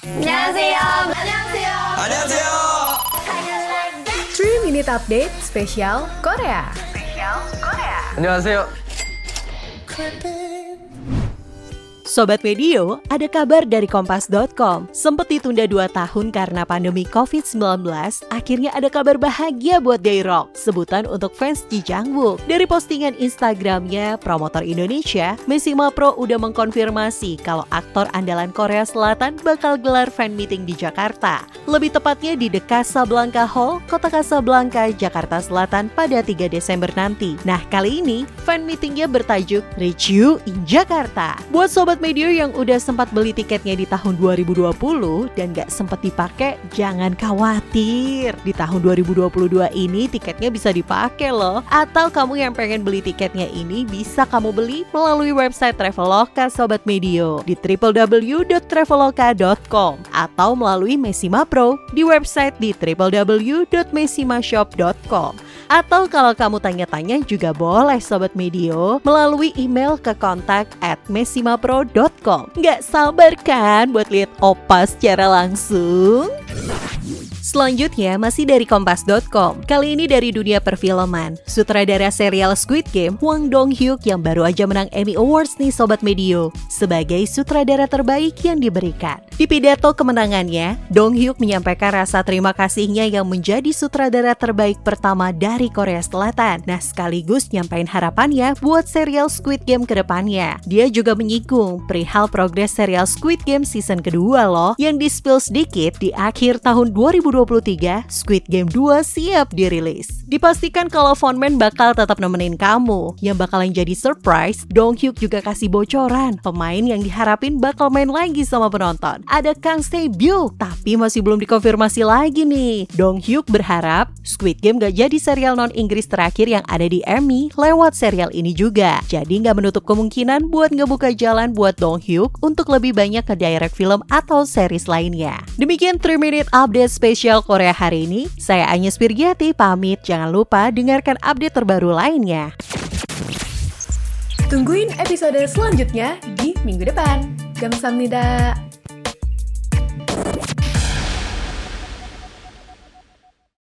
안녕하세요. 안녕하세요. 안녕하세요. 3 Minute Update spesial Korea. 안녕하세요. Sobat Medio, ada kabar dari Kompas.com. Sempat ditunda 2 tahun karena pandemi COVID-19, akhirnya ada kabar bahagia buat Rock, sebutan untuk fans Ji Jang-wook. Dari postingan Instagramnya, promotor Indonesia, Messima Pro udah mengkonfirmasi kalau aktor andalan Korea Selatan bakal gelar fan meeting di Jakarta. Lebih tepatnya di The Casablanca Hall, Kota Casablanca, Jakarta Selatan pada 3 Desember nanti. Nah, kali ini fan meetingnya bertajuk Reach You in Jakarta. Buat Sobat Medio yang udah sempat beli tiketnya di tahun 2020 dan gak sempat dipakai, jangan khawatir. Di tahun 2022 ini tiketnya bisa dipakai loh. Atau kamu yang pengen beli tiketnya ini bisa kamu beli melalui website Traveloka Sobat Medio di www.traveloka.com atau melalui Messima Pro di website di www.messimashop.com. Atau kalau kamu tanya-tanya juga boleh Sobat Medio melalui email ke kontak at messimapro.com. Nggak sabar kan buat lihat opa secara langsung? Selanjutnya masih dari kompas.com. Kali ini dari dunia perfilman. Sutradara serial Squid Game, Hwang Dong-hyuk yang baru aja menang Emmy Awards nih Sobat Medio sebagai sutradara terbaik yang diberikan. Di pidato kemenangannya, Dong-hyuk menyampaikan rasa terima kasihnya yang menjadi sutradara terbaik pertama dari Korea Selatan. Nah, sekaligus nyampain harapannya buat serial Squid Game ke depannya. Dia juga menyinggung perihal progres serial Squid Game season kedua loh yang di-spill sedikit di akhir tahun 2020 2023, Squid Game 2 siap dirilis. Dipastikan kalau Fonman bakal tetap nemenin kamu. Yang bakalan jadi surprise, Dong Hyuk juga kasih bocoran. Pemain yang diharapin bakal main lagi sama penonton. Ada Kang Seo tapi masih belum dikonfirmasi lagi nih. Dong Hyuk berharap Squid Game gak jadi serial non-Inggris terakhir yang ada di Emmy lewat serial ini juga. Jadi gak menutup kemungkinan buat ngebuka jalan buat Dong Hyuk untuk lebih banyak ke direct film atau series lainnya. Demikian 3 Minute Update Special spesial Korea hari ini. Saya Agnes Pirgiati pamit. Jangan lupa dengarkan update terbaru lainnya. Tungguin episode selanjutnya di minggu depan. Gamsamnida.